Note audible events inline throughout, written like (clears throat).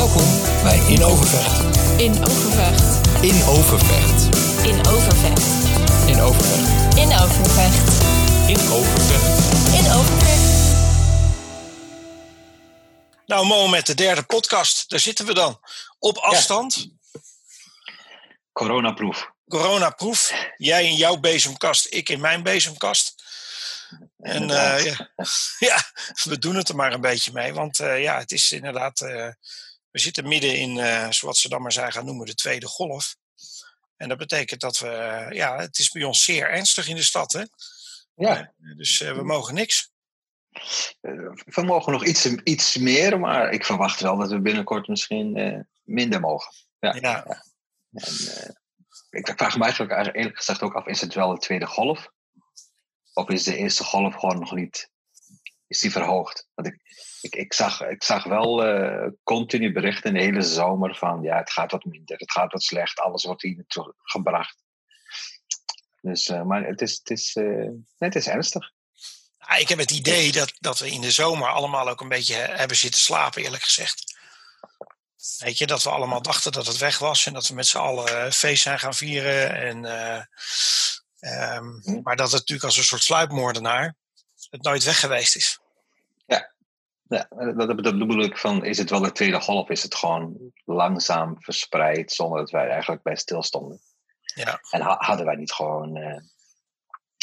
Welkom bij In Overvecht. In Overvecht. In Overvecht. In Overvecht. In Overvecht. In Overvecht. In Overvecht. In Overvecht. Nou, Mo, met de derde podcast, daar zitten we dan. Op afstand, Coronaproef. coronaproef. Jij in jouw bezemkast, ik in mijn bezemkast. En eh, ja. (laughs) ja, we doen het er maar een beetje mee. Want eh, ja, het is inderdaad. eh, we zitten midden in, eh zoals ze dan maar zijn gaan noemen, de tweede golf. En dat betekent dat we. eh, ja, het is bij ons zeer ernstig in de stad. Hè? Ja, Dus eh, we mogen niks. we mogen nog iets, iets meer, maar ik verwacht wel dat we binnenkort misschien minder mogen. Ja. Ja. En, ik vraag me eigenlijk eigenlijk eerlijk gezegd ook af, is het wel de tweede golf? Of is de eerste golf gewoon nog niet, is die verhoogd? Want ik, ik, ik, zag, ik zag wel eh, continu berichten de hele zomer van, ja, het gaat wat minder, het gaat wat slecht, alles wordt hier naartoe gebracht. Dus, eh, maar het is, het, is, eh, het is ernstig. Ik heb het idee dat, dat we in de zomer allemaal ook een beetje he- hebben zitten slapen, eerlijk gezegd. Weet je, dat we allemaal dachten dat het weg was en dat we met z'n allen feest zijn gaan vieren. En, eh, ehm, Hm. maar dat het natuurlijk als een soort sluipmoordenaar het nooit weg geweest is. Ja, dat, dat bedoel ik van, is het wel de tweede golf? Is het gewoon langzaam verspreid zonder dat wij eigenlijk bij stilstonden? Ja. En ha- hadden wij niet gewoon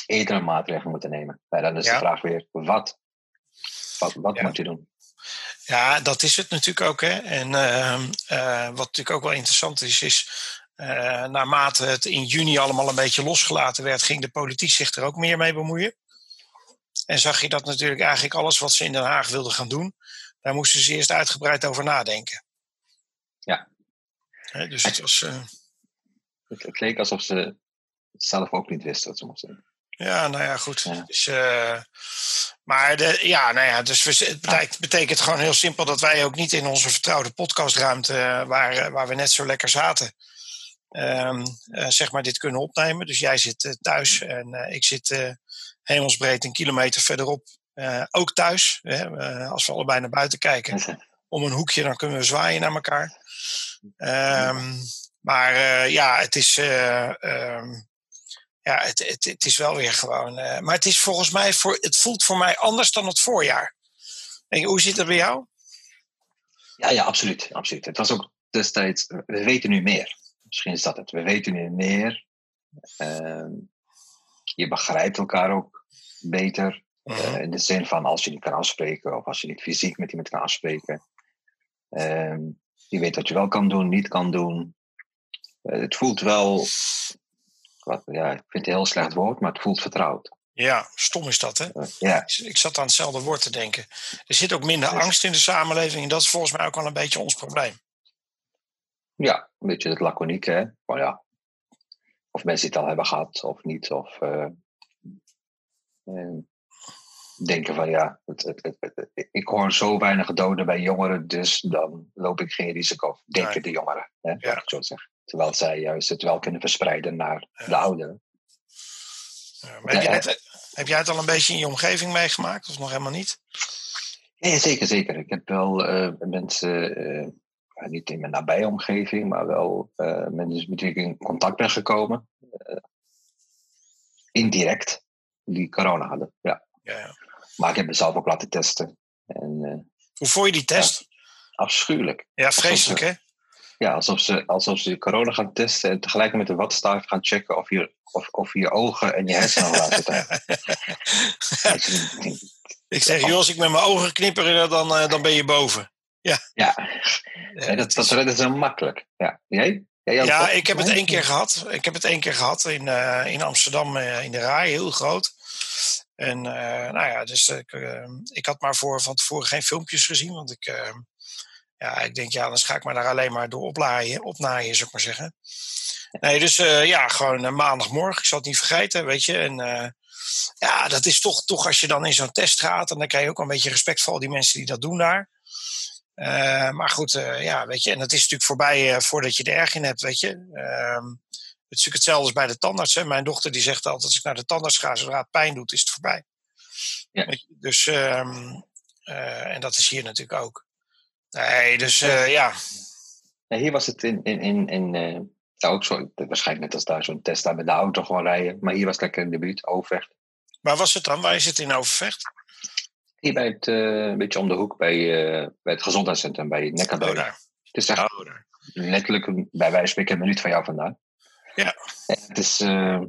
eerder maatregelen moeten nemen? Ja, dan is Ja. de vraag weer, wat? Wat, wat Ja. moet je doen? Ja, dat is het natuurlijk ook. Hè. En ehm, eh, wat natuurlijk ook wel interessant is, is eh, naarmate het in juni allemaal een beetje losgelaten werd, ging de politiek zich er ook meer mee bemoeien. En zag je dat natuurlijk eigenlijk alles wat ze in Den Haag wilden gaan doen, daar moesten ze eerst uitgebreid over nadenken. Ja. Dus het was. eh, Het, het leek alsof ze zelf ook niet wisten wat ze moesten doen. Ja, nou ja, goed. Ja. Dus, eh, maar de, ja, nou ja, dus we, het betekent, betekent gewoon heel simpel dat wij ook niet in onze vertrouwde podcastruimte, eh, waar, waar we net zo lekker zaten, ehm, eh, zeg maar dit kunnen opnemen. Dus jij zit thuis en ik zit hemelsbreed een kilometer verderop eh, ook thuis. Hè, eh, als we allebei naar buiten kijken (laughs) om een hoekje, dan kunnen we zwaaien naar elkaar. Ehm, maar eh, ja, het is. eh, ehm, ja, het, het, het is wel weer gewoon. maar het is volgens mij voor. Het voelt voor mij anders dan het voorjaar. En hoe zit het bij jou? Ja, ja, absoluut, absoluut. Het was ook destijds, we weten nu meer. Misschien is dat het. We weten nu meer. Ehm, je begrijpt elkaar ook beter. Eh, in de zin van als je niet kan afspreken of als je niet fysiek met iemand kan afspreken. Ehm, je weet wat je wel kan doen, niet kan doen. Eh, het voelt wel, wat, ja, ik vind het een heel slecht woord, maar het voelt vertrouwd. Ja, stom is dat, hè? Eh, ja, Ik zat aan hetzelfde woord te denken. Er zit ook minder angst in de samenleving. En dat is volgens mij ook wel een beetje ons probleem. ja, een beetje het laconiek, hè. Maar ja, of mensen het al hebben gehad of niet. Of denken van ja, het, het, het, ik hoor zo weinig doden bij jongeren, dus dan loop ik geen risico. Denken Nee. de jongeren, hè, Ja. laat ik zo zeggen. Terwijl zij juist het wel kunnen verspreiden naar Ja. de ouderen. Ja, heb, jij het, heb jij het al een beetje in je omgeving meegemaakt? Of nog helemaal niet? Ja, zeker, zeker. Ik heb wel eh, mensen, eh, ja, niet in mijn nabije omgeving, maar wel eh, mensen met wie ik in contact ben gekomen. eh, indirect, die corona hadden. Ja. Ja, ja. Maar ik heb mezelf ook laten testen. En eh, Hoe vond je die test? afschuwelijk. Ja, vreselijk, hè? Ja, alsof ze, alsof ze corona gaan testen en tegelijk met de watstaaf gaan checken of je, of, of je ogen en je hersenen laten zitten. (laughs) Ik zeg, joh, als ik met mijn ogen knipper, eh, dan, eh, dan ben je boven. Ja, Ja, dat, dat is- ze makkelijk. Ja, jij? Ja, ik heb het één keer gehad. Ik heb het één keer gehad in, eh, in Amsterdam in de Rai, heel groot. En eh, nou ja, dus ik, eh, ik had maar voor van tevoren geen filmpjes gezien. Want ik, eh, ja, ik denk, ja, dan ga ik maar daar alleen maar door oplaaien, opnaaien, zou ik maar zeggen. Nee, dus eh, ja, gewoon eh, maandagmorgen. Ik zal het niet vergeten, weet je. En eh, ja, dat is toch, toch als je dan in zo'n test gaat. En dan krijg je ook een beetje respect voor al die mensen die dat doen daar. Eh, maar goed, eh, ja, weet je. En dat is natuurlijk voorbij eh, voordat je er erg in hebt, weet je. Ehm, het is natuurlijk hetzelfde als bij de tandarts. Hè. Mijn dochter die zegt altijd, als ik naar de tandarts ga, zodra het pijn doet, is het voorbij. Ja. Dus, ehm, eh, en dat is hier natuurlijk ook. Nee, dus eh, ja. Nee, hier was het in, in, in, in eh, ja, ook zo, waarschijnlijk net als daar zo'n Tesla met de auto gewoon rijden. Maar hier was het lekker in de buurt, Overvecht. Waar was het dan? Waar is het in Overvecht? Hier bij het, eh, een beetje om de hoek bij, eh, bij het gezondheidscentrum, bij Oh, Neckarbeuren. daar. het is echt Oh, letterlijk bij wijze van spreken een minuut van jou vandaan. Ja. En het is eh,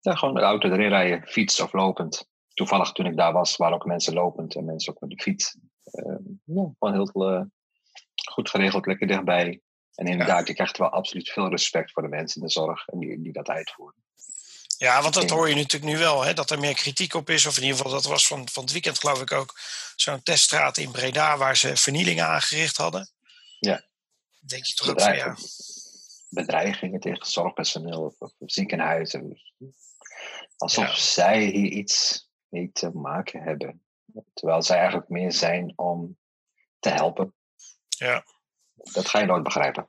ja, gewoon met de auto erin rijden, fiets of lopend. Toevallig toen ik daar was, waren ook mensen lopend en mensen ook met de fiets. Eh, ja, gewoon heel eh, goed geregeld, lekker dichtbij. En inderdaad, je krijgt wel absoluut veel respect voor de mensen in de zorg en die, die dat uitvoeren. Ja, want dat hoor je natuurlijk nu wel, hè, dat er meer kritiek op is. Of in ieder geval, dat was van, van het weekend geloof ik ook zo'n teststraat in Breda waar ze vernielingen aangericht hadden. Ja. Denk je toch ook van ja. Bedreigingen, tegen zorgpersoneel of, of ziekenhuizen. Alsof Ja. zij hier iets mee te maken hebben. Terwijl zij eigenlijk meer zijn om te helpen. Ja. Dat ga je nooit begrijpen.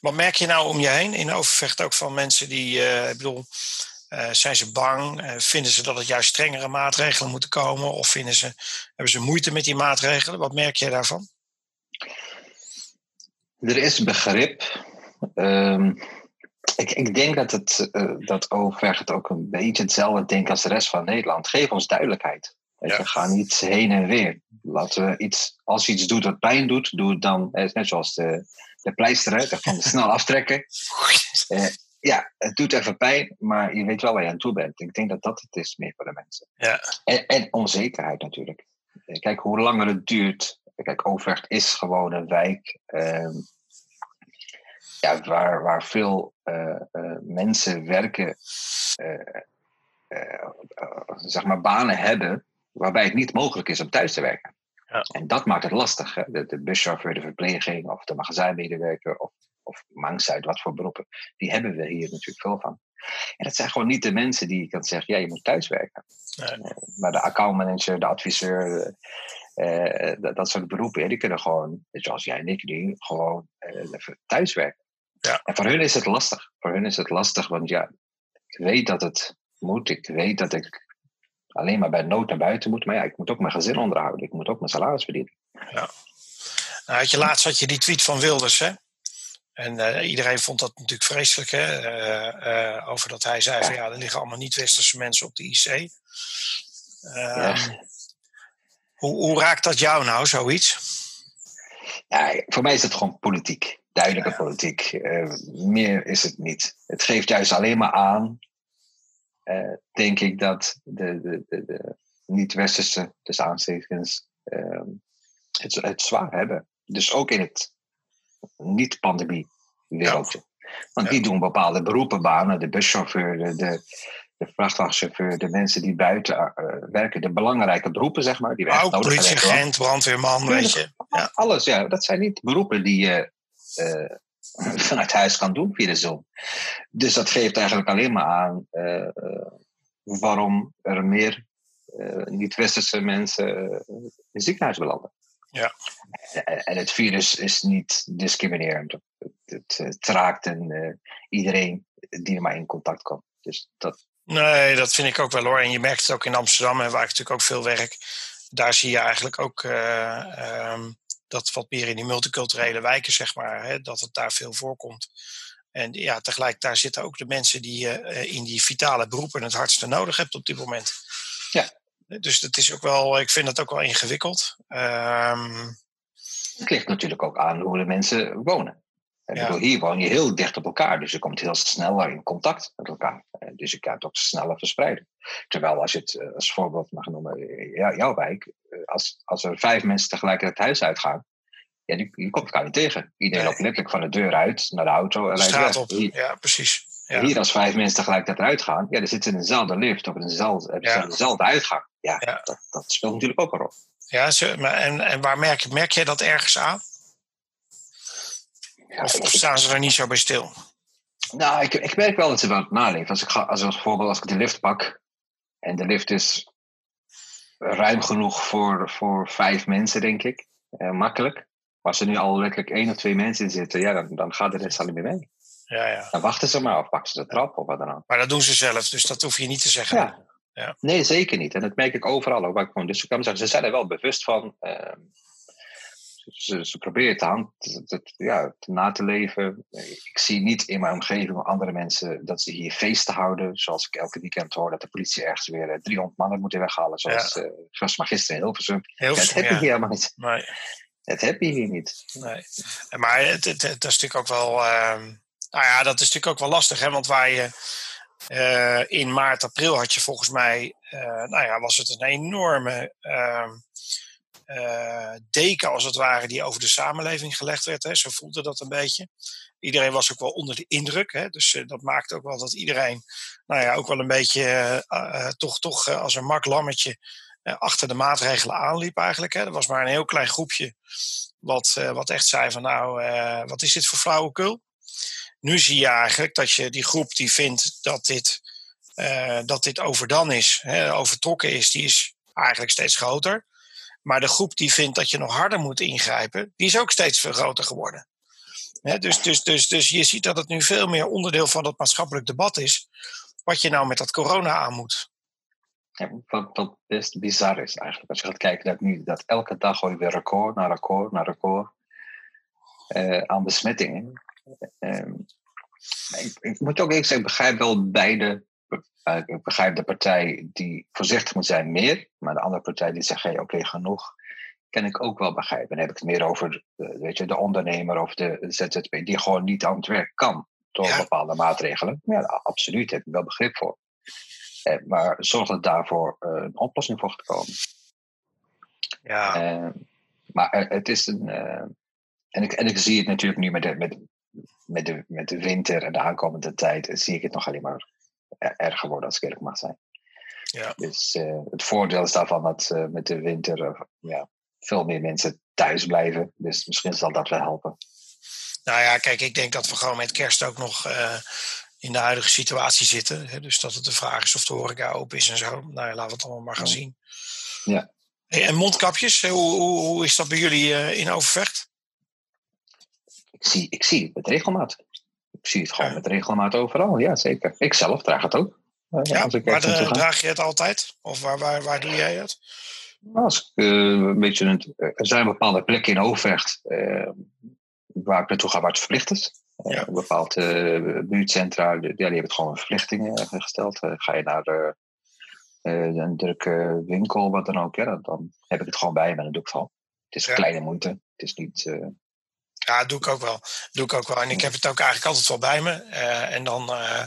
Wat merk je nou om je heen in Overvecht ook van mensen die, eh, ik bedoel, eh, zijn ze bang? Eh, vinden ze dat het juist strengere maatregelen moeten komen? Of vinden ze, hebben ze moeite met die maatregelen? Wat merk je daarvan? Er is begrip. Ehm, ik, ik denk dat, het, eh, dat ook een beetje hetzelfde denkt als de rest van Nederland. Geef ons duidelijkheid. Weet Ja. je, ga niet heen en weer. Laten we iets, als je iets doet wat pijn doet, doe het dan. Het is net zoals de, de pleister, hè, van (laughs) snel aftrekken. Eh, ja, het doet even pijn, maar je weet wel waar je aan toe bent. Ik denk dat dat het is meer voor de mensen. Ja. En, en onzekerheid natuurlijk. Eh, Kijk, hoe langer het duurt. Kijk, Overvecht is gewoon een wijk ehm, ja, waar, waar veel eh, eh, mensen werken, eh, zeg maar banen hebben, waarbij het niet mogelijk is om thuis te werken. Ja. En dat maakt het lastig. Hè? De, de buschauffeur, de verpleging of de magazijnmedewerker of, of uit wat voor beroepen, die hebben we hier natuurlijk veel van. En dat zijn gewoon niet de mensen die je kan zeggen, ja, je moet thuiswerken. Nee. Maar de accountmanager, de adviseur, eh, dat, dat soort beroepen, die kunnen gewoon, zoals jij en ik nu, gewoon eh, thuiswerken. Ja. En voor hun is het lastig. Voor hun is het lastig, want ja, ik weet dat het moet. Ik weet dat ik alleen maar bij nood naar buiten moet. Maar ja, ik moet ook mijn gezin onderhouden. Ik moet ook mijn salaris verdienen. Nou, had je laatst had je die tweet van Wilders, hè? En eh, iedereen vond dat natuurlijk vreselijk, hè? Eh, eh, over dat hij zei van ja, er liggen allemaal niet-westerse mensen op de IC. Ehm, Ja. hoe, hoe raakt dat jou nou, zoiets? Ja, voor mij is het gewoon politiek. Duidelijke politiek. Eh, meer is het niet. Het geeft juist alleen maar aan, eh, denk ik, dat de, de, de, de niet-westerse, dus aanstekens, eh, het, het zwaar hebben. Dus ook in het niet-pandemie-wereldje. Want Ja. die doen bepaalde beroepen, banen, de buschauffeur, de, de, de vrachtwagenchauffeur, de mensen die buiten eh, werken, de belangrijke beroepen, zeg maar. Die we echt Ook politieagent, brandweerman, weet je. Ja. Alles, ja. Dat zijn niet beroepen die je eh, vanuit huis kan doen via de Zoom. Dus dat geeft eigenlijk alleen maar aan eh, eh, waarom er meer niet-westerse mensen in ziekenhuis belanden. Ja. En, het virus is niet discriminerend. Het, het, raakt en, eh, iedereen die er maar in contact komt. Dus dat, Nee, dat vind ik ook wel hoor. En je merkt het ook in Amsterdam, en waar ik natuurlijk ook veel werk. Daar zie je eigenlijk ook eh, ehm, dat wat meer in die multiculturele wijken, zeg maar, hè, dat het daar veel voorkomt. En ja, tegelijk daar zitten ook de mensen die je eh, in die vitale beroepen het hardste nodig hebt op dit moment. Ja. Dus dat is ook wel, ik vind het ook wel ingewikkeld. Ehm, het ligt natuurlijk ook aan hoe de mensen wonen. Ja. bedoel, hier woon je heel dicht op elkaar, dus je komt heel sneller in contact met elkaar. Eh, Dus je kan het ook sneller verspreiden. Terwijl als je het eh, als voorbeeld mag noemen, eh, jou- jouw wijk, als, als er vijf mensen tegelijkertijd het huis uitgaan, ja, die, die komt elkaar niet tegen. Iedereen Nee. loopt letterlijk van de deur uit naar de auto en rijdt op. Hier, Ja, precies. Ja. hier als vijf mensen tegelijkertijd eruit gaan, ja, dan zitten ze in dezelfde lift of in dezelfde, Ja. uitgang. Ja. Dat, dat speelt natuurlijk ook een rol. Ja, en, en waar merk, merk jij dat ergens aan? Of, staan ze er niet zo bij stil? Nou, ik, ik merk wel dat ze wel naleven. Als ik ga, als, als voorbeeld, als ik de lift pak en de lift is ruim genoeg voor, voor vijf mensen, denk ik. Eh, makkelijk. Maar als er nu al letterlijk één of twee mensen in zitten, ja, dan, dan gaat de rest al niet meer mee. Ja, ja. Dan wachten ze maar of pakken ze de trap of wat dan ook. Maar dat doen ze zelf, dus dat hoef je niet te zeggen. Ja. Ja. Nee, zeker niet. En dat merk ik overal ook. Waar ik gewoon, dus ik kan zeggen, ze zijn er wel bewust van. ehm, ze, ze te, ja, na te leven. Ik zie niet in mijn omgeving andere mensen dat ze hier feesten houden. Zoals ik elke weekend hoor dat de politie ergens weer 300 mannen moet weghalen. Zoals, ja. uh, zoals maar gisteren in Hilversum. Hilversum dat heb je hier helemaal niet. Nee. Dat heb je hier niet. Nee. Maar het, het, het, dat is natuurlijk ook wel. Uh, nou ja, dat is natuurlijk ook wel lastig, hè? Want waar je. Uh, in maart, april had je volgens mij. nou ja, was het een enorme ehm, uh, deken, als het ware, die over de samenleving gelegd werd. Hè. Zo voelde dat een beetje. Iedereen was ook wel onder de indruk. Hè. Dus uh, dat maakte ook wel dat iedereen, nou ja, ook wel een beetje uh, toch, toch als een mak lammetje achter de maatregelen aanliep eigenlijk. Hè. Er was maar een heel klein groepje wat, wat echt zei van nou, wat is dit voor flauwekul? Nu zie je eigenlijk dat je die groep die vindt dat dit, dat dit overdan is, hè, overtrokken is, die is eigenlijk steeds groter. Maar de groep die vindt dat je nog harder moet ingrijpen, die is ook steeds veel groter geworden. dus, dus, dus, dus je ziet dat het nu veel meer onderdeel van het maatschappelijk debat is. Wat je nou met dat corona aan moet. Ja, wat, best bizar is eigenlijk. Als je gaat kijken dat nu dat elke dag gooi weer record na record na record uh, aan besmettingen. Uh, ik, ik, moet ook eerlijk zeggen, ik begrijp wel beide ik begrijp de partij die voorzichtig moet zijn meer, maar de andere partij die zegt, hey, oké, okay, genoeg, kan ik ook wel begrijpen. Dan heb ik het meer over de, weet je, de ondernemer of de ZZP die gewoon niet aan het werk kan door ja. bepaalde maatregelen. Ja, absoluut, daar heb ik wel begrip voor. Eh, maar zorg er daarvoor uh, een oplossing voor te komen. Ja. Uh, maar het is een. en, ik, en ik zie het natuurlijk nu met de, met, met, de, met de winter en de aankomende tijd, zie ik het nog alleen maar erger worden als mag zijn. Ja. Dus uh, het voordeel is daarvan dat uh, met de winter uh, ja, veel meer mensen thuis blijven. Dus misschien zal dat wel helpen. Nou ja, kijk, ik denk dat we gewoon met kerst ook nog in de huidige situatie zitten. Hè? Dus dat het de vraag is of de horeca open is en zo. Nou ja, laten we het allemaal maar gaan Ja. zien. Ja. Hey, en mondkapjes, hoe, hoe, hoe is dat bij jullie in Overvecht? Ik zie, ik zie het met regelmaat. Ik zie het gewoon met regelmaat overal. Ja, zeker. Ik zelf draag het ook. Eh, Ja, als ik de- ga. draag je het altijd? Of waar, waar, waar doe jij het? Als ik, eh, een beetje een, er zijn bepaalde plekken in Overvecht eh, waar ik naartoe ga waar het verplicht is. Eh, Ja. Een bepaald eh, buurtcentra, ja, die hebben het gewoon een verplichting eh, gesteld. Eh, ga je naar de, eh, een drukke winkel, wat dan ook, ja, dan, dan heb ik het gewoon bij me en dan doe ik het gewoon. Het is Ja. kleine moeite. Het is niet... Ja, doe ik ook wel. Doe ik ook wel. En ik heb het ook eigenlijk altijd wel bij me. Eh, en dan, eh,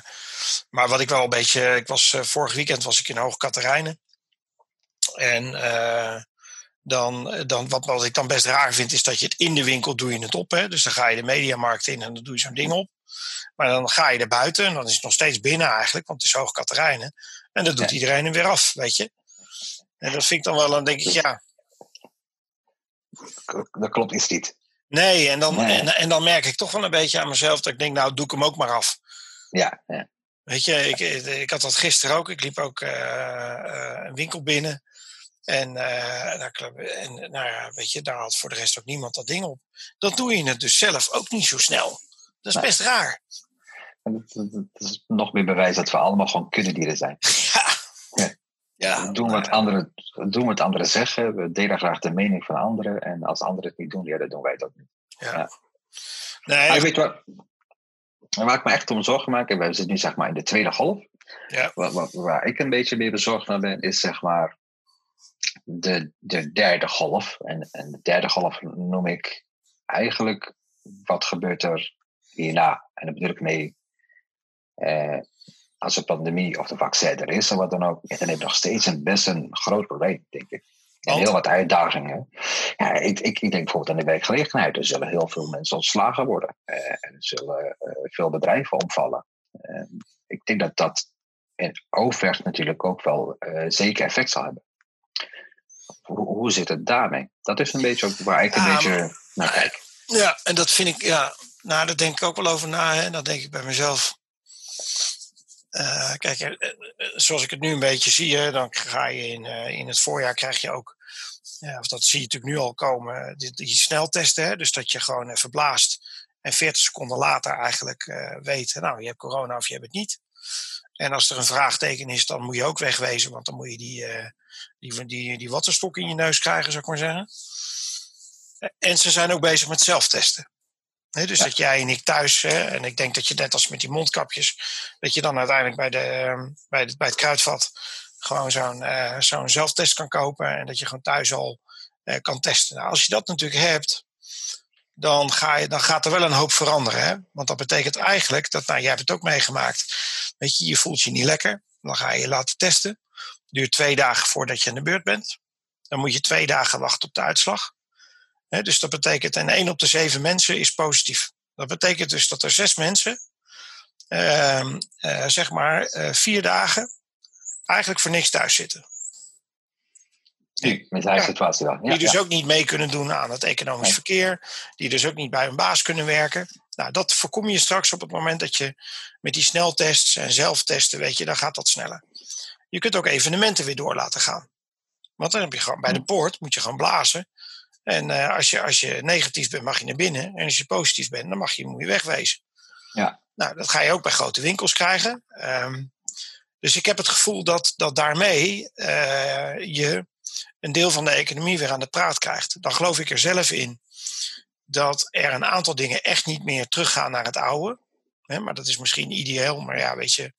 maar wat ik wel een beetje. Ik was, eh, vorig weekend was ik in Hoog Katerijnen. En dan, dan, wat, wat ik dan best raar vind, is dat je het in de winkel doe je het op. Hè? Dus dan ga je de mediamarkt in en dan doe je zo'n ding op. Maar dan ga je er buiten en dan is het nog steeds binnen eigenlijk, want het is Hoog Katerijnen. En dat doet Ja. iedereen hem weer af, weet je. En dat vind ik dan wel, dan denk ik, ja, dat klopt iets niet. Nee. En dan, Nee. En, en dan merk ik toch wel een beetje aan mezelf dat ik denk, nou, doe ik hem ook maar af. Ja, ja. Weet je, ik, ik had dat gisteren ook. Ik liep ook eh, eh, een winkel binnen. En, eh, en nou ja, weet je, daar had voor de rest ook niemand dat ding op. Dat doe je het dus zelf ook niet zo snel. Dat is best raar. Dat, dat- dat is nog meer bewijs dat we allemaal gewoon kuddedieren zijn. (laughs) Ja. Ja. Ja, doen wat ja. anderen, doen wat anderen zeggen. We delen graag de mening van anderen. En als anderen het niet doen, ja, dan doen wij ook niet. Nee, Maar weet wat? Waar ik me echt om zorgen maak, en we zitten nu zeg maar in de tweede golf. Ja. Waar, waar, waar ik een beetje meer bezorgd naar ben, is zeg maar de, de derde golf. En, en de derde golf noem ik eigenlijk wat gebeurt er hierna. En daar bedoel ik mee, eh, als de pandemie of de vaccin er is of wat dan ook, dan heb je nog steeds een best een groot probleem, denk ik. En heel wat uitdagingen. Ja, ik, ik, ik denk bijvoorbeeld aan de werkgelegenheid. Er zullen heel veel mensen ontslagen worden. En er zullen eh, veel bedrijven omvallen. Eh, ik denk dat dat in Overvecht natuurlijk ook wel eh, zeker effect zal hebben. Hoe, hoe zit het daarmee? Dat is een beetje ook waar ik een beetje maar- naar kijk. Ja, en dat vind ik, ja, nou, daar denk ik ook wel over na. Hè. Dat denk ik bij mezelf. Eh, kijk, eh, eh, zoals ik het nu een beetje zie, hè, dan ga je in, in het voorjaar krijg je ook, of dat zie je natuurlijk nu al komen, die, sneltesten. Hè, dus dat je gewoon even blaast en 40 seconden later eigenlijk weet, nou, je hebt corona of je hebt het niet. En als er een vraagteken is, dan moet je ook wegwezen, want dan moet je die, die, die, die wattenstok in je neus krijgen, zou ik maar zeggen. En ze zijn ook bezig met zelftesten. Dus Ja. dat jij en ik thuis, hè, en ik denk dat je net als met die mondkapjes, dat je dan uiteindelijk bij, de, ehm, bij, de, bij het kruidvat gewoon zo'n eh, zo'n zelftest kan kopen en dat je gewoon thuis al eh, kan testen. Nou, als je dat natuurlijk hebt, dan, ga je, dan gaat er wel een hoop veranderen. Hè? Want dat betekent eigenlijk dat, nou, jij hebt het ook meegemaakt, weet je, je voelt je niet lekker, dan ga je je laten testen. Duurt twee dagen voordat je aan de beurt bent. Dan moet je twee dagen wachten op de uitslag. Dus dat betekent, en één op de zeven mensen is positief. Dat betekent dus dat er zes mensen, ehm, eh, zeg maar, eh, vier dagen eigenlijk voor niks thuis zitten. Nu, met situatie dan. Ja, die dus ja. ook niet mee kunnen doen aan het economisch Nee. verkeer. Die dus ook niet bij hun baas kunnen werken. Nou, dat voorkom je straks op het moment dat je met die sneltests en zelftesten, weet je, dan gaat dat sneller. Je kunt ook evenementen weer door laten gaan. Want dan heb je gewoon bij de poort, moet je gewoon blazen. En eh, als, je, als je negatief bent, mag je naar binnen. En als je positief bent, dan mag je, moet je wegwezen. Ja. Nou, dat ga je ook bij grote winkels krijgen. Ehm, dus ik heb het gevoel dat, dat daarmee eh, je een deel van de economie weer aan de praat krijgt. Dan geloof ik er zelf in dat er een aantal dingen echt niet meer teruggaan naar het oude. Hè, maar dat is misschien ideeel, maar ja, weet je,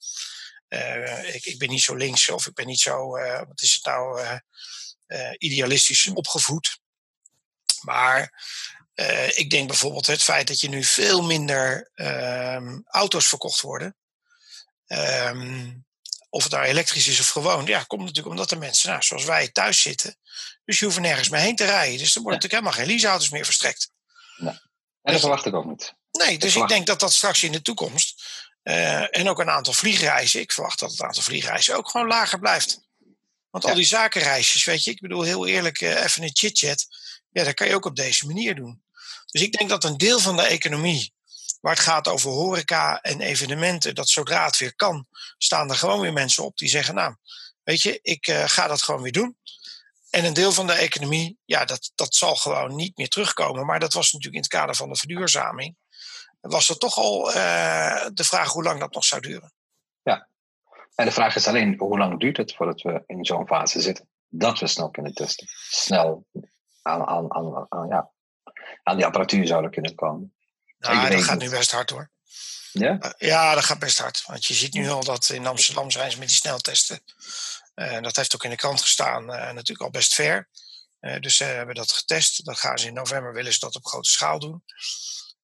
eh, ik, ik ben niet zo links of ik ben niet zo, wat is het nou, idealistisch opgevoed. Maar eh, ik denk bijvoorbeeld het feit dat je nu veel minder ehm, auto's verkocht worden. Ehm, of het nou elektrisch is of gewoon. Ja, komt natuurlijk omdat de mensen, nou, zoals wij, thuis zitten. Dus je hoeft er nergens meer heen te rijden. Dus er worden natuurlijk helemaal geen leaseauto's meer verstrekt. En dat verwacht ik ook niet. Nee, dus ik denk dat dat straks in de toekomst. eh, en ook een aantal vliegreizen. Ik verwacht dat het aantal vliegreizen ook gewoon lager blijft. Want al die zakenreisjes, weet je, ik bedoel heel eerlijk, eh, even een chit-chat. Ja, dat kan je ook op deze manier doen. Dus ik denk dat een deel van de economie, waar het gaat over horeca en evenementen, dat zodra het weer kan, staan er gewoon weer mensen op die zeggen, nou, weet je, ik eh, ga dat gewoon weer doen. En een deel van de economie, ja, dat, dat zal gewoon niet meer terugkomen. Maar dat was natuurlijk in het kader van de verduurzaming. Was er toch al eh, de vraag hoe lang dat nog zou duren? En de vraag is alleen, hoe lang duurt het voordat we in zo'n fase zitten? Dat we snel kunnen testen. Snel aan, aan, aan, aan, ja, aan die apparatuur zouden kunnen komen. Nou, dat gaat nu best hard hoor. Ja? Eh, Ja, dat gaat best hard. Want je ziet nu al dat in Amsterdam zijn ze met die sneltesten. Eh dat heeft ook in de krant gestaan, eh, natuurlijk al best ver. Dus ze hebben dat getest. Dat gaan ze in november willen ze dat op grote schaal doen.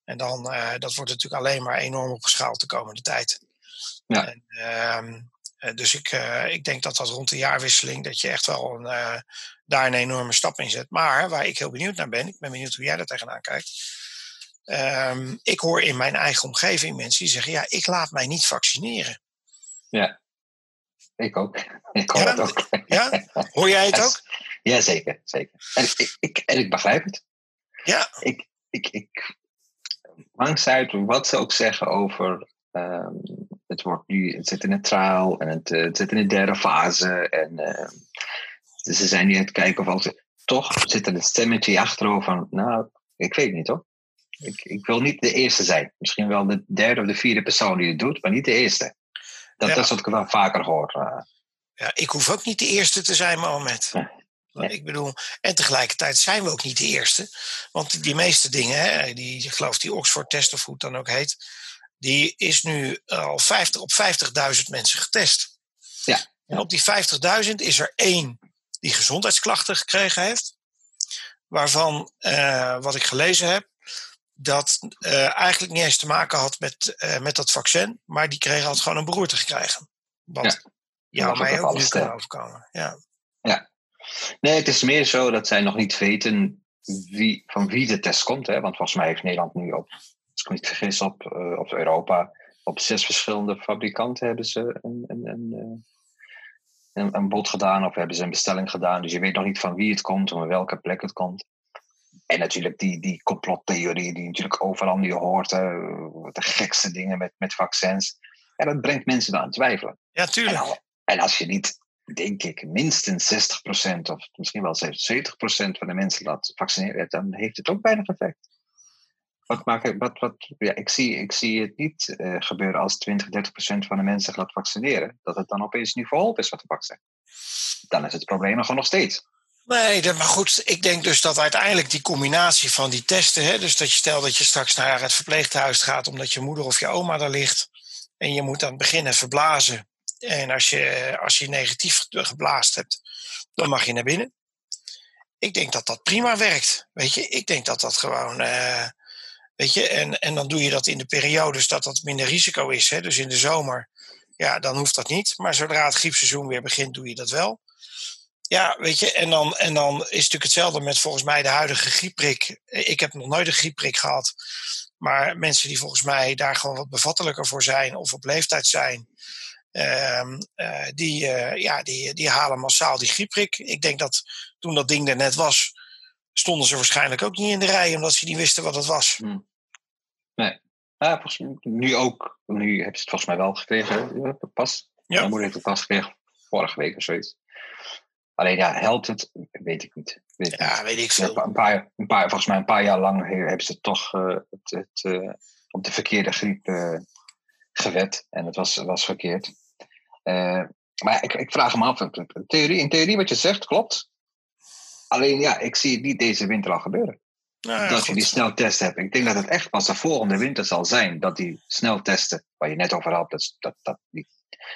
En dan, dat wordt natuurlijk alleen maar enorm opgeschaald de komende tijd. Ja. En, ehm, eh, dus ik, eh, ik denk dat dat rond de jaarwisseling, dat je echt wel een, eh, daar een enorme stap in zet. Maar waar ik heel benieuwd naar ben, ik ben benieuwd hoe jij daar tegenaan kijkt. Ehm, ik hoor in mijn eigen omgeving mensen die zeggen: Ja, ik laat mij niet vaccineren. Ja. Ik ook. (laughs) Ik hoor Ja, dat ook. Ja? Hoor jij het (laughs) ook? Ja, zeker. zeker. En, ik, ik, en ik begrijp het. Ja. Ik, ik, ik, uit wat ze ook zeggen over. ehm, het, wordt nu, het zit in een trial en het, eh, het zit in een derde fase. En ehm, ze zijn nu aan het kijken of ze. Toch zit er een stemmetje achterover van. Nou, ik weet niet hoor. Ik, ik wil niet de eerste zijn. Misschien wel de derde of de vierde persoon die het doet, maar niet de eerste. Dat, Ja. dat is wat ik wel vaker hoor. eh. ja, ik hoef ook niet de eerste te zijn, Mohamed. Want Ik bedoel, en tegelijkertijd zijn we ook niet de eerste. Want die meeste dingen, hè, die, ik geloof die Oxford-test of hoe het dan ook heet, die is nu al 50, op 50.000 mensen getest. Ja. En op die 50.000 is er één die gezondheidsklachten gekregen heeft. Waarvan, eh, wat ik gelezen heb, dat eh, eigenlijk niet eens te maken had met, eh, met dat vaccin. Maar die kreeg had gewoon een beroerte gekregen. Wat Ja. jou mij ook nu kan overkomen. Ja. Nee, het is meer zo dat zij nog niet weten wie, van wie de test komt. Hè? Want volgens mij heeft Nederland nu op, als ik me niet vergis, op, eh, op Europa, op zes verschillende fabrikanten hebben ze een, een, een, eh, een, een bod gedaan of hebben ze een bestelling gedaan. Dus je weet nog niet van wie het komt, of van welke plek het komt. En natuurlijk die, die complottheorie die natuurlijk overal nu hoort. hè, de gekste dingen met, met vaccins. Ja, dat brengt mensen aan het twijfelen. ja, En, tuurlijk. al- en als je niet, denk ik, minstens 60% of misschien wel 70% van de mensen laat vaccineren, dan heeft het ook weinig effect. Wat ik, wat, wat, ja, ik, zie, ik zie het niet eh, gebeuren als 20, 30% van de mensen zich vaccineren, dat het dan opeens nu verholpen is wat de vaccin. Dan is het probleem er gewoon nog steeds. Nee, maar goed, ik denk dus dat uiteindelijk die combinatie van die testen, hè, dus dat je stel dat je straks naar het verpleeghuis gaat omdat je moeder of je oma daar ligt en je moet aan het begin even blazen. En als je, als je negatief geblaast hebt, dan mag je naar binnen. Ik denk dat dat prima werkt. Weet je, ik denk dat dat gewoon. eh, weet je, en, en dan doe je dat in de periodes dat dat minder risico is. Hè? Dus in de zomer, ja, dan hoeft dat niet. Maar zodra het griepseizoen weer begint, doe je dat wel. Ja, weet je, en dan, en dan is natuurlijk hetzelfde met volgens mij de huidige griepprik. Ik heb nog nooit een griepprik gehad. Maar mensen die volgens mij daar gewoon wat bevattelijker voor zijn of op leeftijd zijn, ehm, eh, die, eh, ja, die, die halen massaal die griepprik. Ik denk dat toen dat ding er net was, stonden ze waarschijnlijk ook niet in de rij, omdat ze niet wisten wat het was. Ja, volgens mij, nu ook. Nu heb je het volgens mij wel gekregen, pas. Ja. Mijn moeder heeft het pas gekregen vorige week of zoiets. Alleen ja, helpt het? Weet ik niet. Weet Ja, niet. weet ik veel. Een paar, een paar, volgens mij een paar jaar lang he- hebben ze toch eh, het, het, eh, op de verkeerde griep eh, gewet. En het was, was verkeerd. Maar ik, ik vraag me af, in theorie, in theorie wat je zegt klopt. Alleen ja, ik zie het niet deze winter al gebeuren. Nou, ja, dat je die sneltesten hebt. Ik denk dat het echt pas de volgende winter zal zijn dat die sneltesten, waar je net over had, dat, dat, dat die,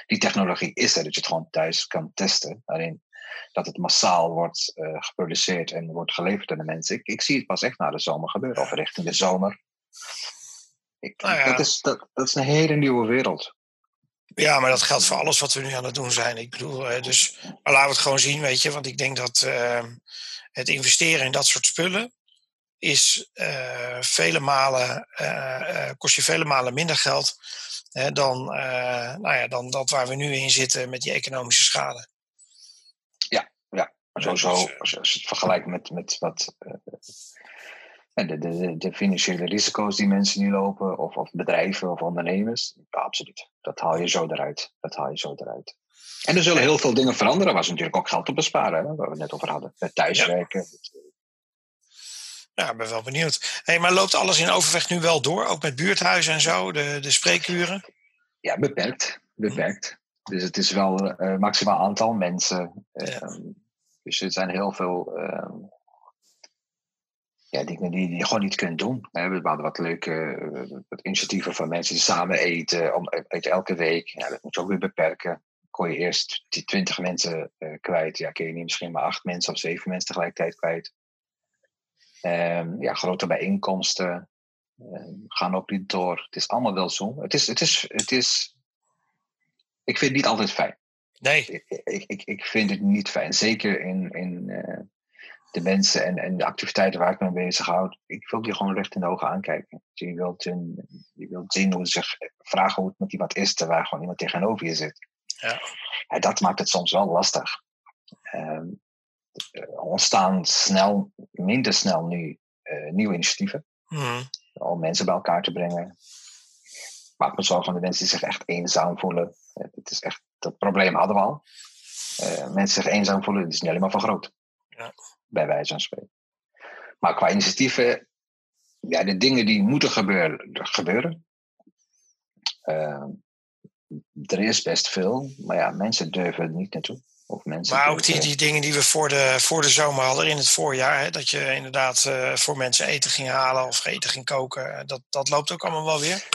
die technologie is er, dat je het gewoon thuis kan testen. Alleen dat het massaal wordt eh, geproduceerd en wordt geleverd aan de mensen. Ik, ik zie het pas echt na de zomer gebeuren, of richting de zomer. Ik, Nou ja. dat, is, dat, dat is een hele nieuwe wereld. Ja, maar dat geldt voor alles wat we nu aan het doen zijn. Ik bedoel, dus laten we het gewoon zien, weet je. Want ik denk dat ehm, het investeren in dat soort spullen is eh, vele malen, eh, eh, kost je vele malen minder geld dan, nou ja, dan dat waar we nu in zitten met die economische schade. Maar sowieso, dus, als je, als je het vergelijkt met, met wat. En de, de, de, financiële risico's die mensen nu lopen, of, of bedrijven of ondernemers, ja, absoluut. Dat haal je zo eruit. Dat haal je zo eruit. En er zullen heel veel dingen veranderen, waar ze natuurlijk ook geld op besparen, hè, waar we het net over hadden. Met thuiswerken. Ja, ik ben wel benieuwd. Hey, maar loopt alles in Overvecht nu wel door? Ook met buurthuizen en zo, de, de spreekuren? Ja, beperkt. beperkt. Dus het is wel een maximaal aantal mensen. Ja. Ehm, dus er zijn heel veel ehm, ja, dingen die, die je gewoon niet kunt doen. We hadden wat leuke eh, wat initiatieven van mensen die samen eten, om, eten elke week. Ja, dat moet je ook weer beperken. Kon je eerst die twintig mensen eh, kwijt. Ja, kun je niet misschien maar acht mensen of zeven mensen tegelijkertijd kwijt. Ehm, ja, grote bijeenkomsten ehm, gaan ook niet door. Het is allemaal wel zo. Het is, het is, het is, ik vind het niet altijd fijn. Nee. Ik, ik, ik, ik vind het niet fijn. Zeker in, in eh, de mensen en, en de activiteiten waar ik me mee bezighoud. Ik wil die gewoon recht in de ogen aankijken. Dus Je wilt, je wilt zien hoe ze zich vragen hoe het met iemand is, terwijl gewoon iemand tegenover je zit. Ja. Ja, dat maakt het soms wel lastig. Ehm, er ontstaan snel, minder snel nu eh, nieuwe initiatieven Mhm. om mensen bij elkaar te brengen. Maak me zorgen om de mensen die zich echt eenzaam voelen. Eh, Het is echt, dat probleem hadden we al. Eh, mensen zich eenzaam voelen, dat is niet alleen maar vergroot. Ja. Bij wijze van spreken. Maar qua initiatieven, ja, de dingen die moeten gebeuren, gebeuren. Eh, er is best veel, maar ja, mensen durven er niet naartoe. Of mensen Maar ook die, die dingen die we voor de, voor de zomer hadden in het voorjaar. Hè, dat je inderdaad eh, voor mensen eten ging halen of eten ging koken. eh, Dat, dat loopt ook allemaal wel weer.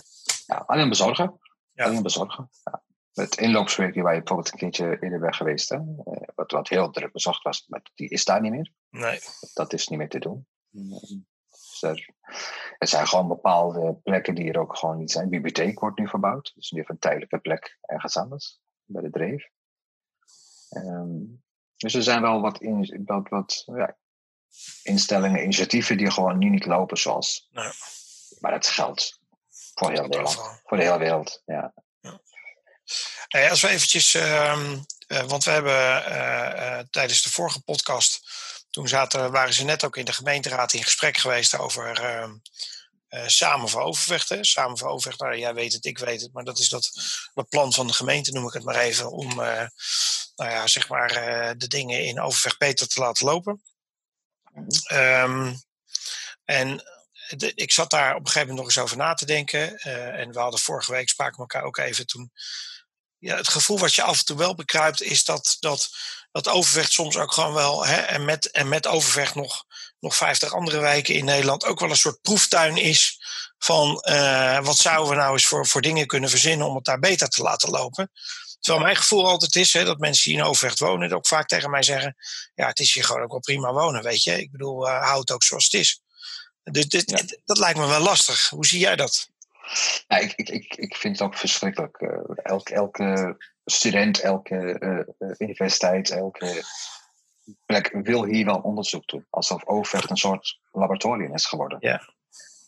Ja, alleen bezorgen. Ja. Alleen bezorgen. Ja. Het inloopswerkje waar je bijvoorbeeld een keertje eerder bent geweest, hè, eh, wat, wat heel druk bezocht was, maar die is daar niet meer. Nee. Dat is niet meer te doen. Dus er, er zijn gewoon bepaalde plekken die er ook gewoon niet zijn. De bibliotheek wordt nu verbouwd. Dus nu een tijdelijke plek ergens anders, bij de Dreef. Ehm, dus er zijn wel wat, in, wat, wat ja, instellingen, initiatieven die gewoon nu niet lopen zoals. Nee. Maar dat geldt voor heel Nederland. Voor de hele wereld, ja. Hey, als we eventjes, ehm, eh, want we hebben eh, eh, tijdens de vorige podcast, toen zaten, waren ze net ook in de gemeenteraad in gesprek geweest over ehm, eh, Samen voor Overvecht. Hè? Samen voor Overvecht, nou, jij weet het, ik weet het, maar dat is dat, plan van de gemeente, noem ik het maar even, om eh, nou ja, zeg maar, eh, de dingen in Overvecht beter te laten lopen. Ehm, en ik zat daar op een gegeven moment nog eens over na te denken. eh, en we hadden vorige week spraken elkaar ook even toen ja, het gevoel wat je af en toe wel bekruipt, is dat, dat, dat Overvecht soms ook gewoon wel, hè, en, met, en met Overvecht nog, nog 50 andere wijken in Nederland, ook wel een soort proeftuin is van eh, wat zouden we nou eens voor, voor dingen kunnen verzinnen om het daar beter te laten lopen. Terwijl mijn gevoel altijd is hè, dat mensen die in Overvecht wonen ook vaak tegen mij zeggen, ja, het is hier gewoon ook wel prima wonen, weet je. Ik bedoel, uh, houd het ook zoals het is. Dus dit, Ja. dat lijkt me wel lastig. Hoe zie jij dat? Ja, ik, ik, ik, ik vind het ook verschrikkelijk. Eh, elke, elke student, elke eh, eh, universiteit, elke plek wil hier wel onderzoek doen. Alsof Overvecht een soort laboratorium is geworden. Ja.